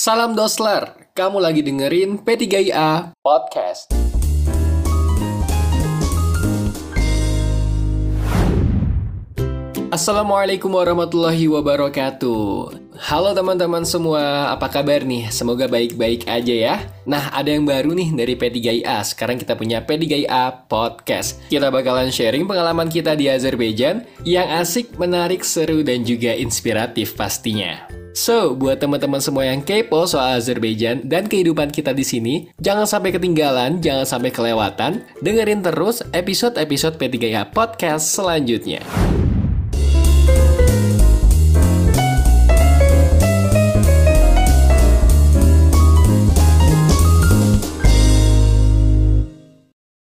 Salam Dosler, kamu lagi dengerin P3IA Podcast. Assalamualaikum warahmatullahi wabarakatuh. Halo teman-teman semua, apa kabar nih? Semoga baik-baik aja ya. Nah, ada yang baru nih dari P3IA. Sekarang kita punya P3IA Podcast. Kita bakalan sharing pengalaman kita di Azerbaijan yang asik, menarik, seru, dan juga inspiratif pastinya. So, buat teman-teman semua yang kepo soal Azerbaijan dan kehidupan kita di sini, jangan sampai ketinggalan, jangan sampai kelewatan, dengerin terus episode-episode P3IA Podcast selanjutnya.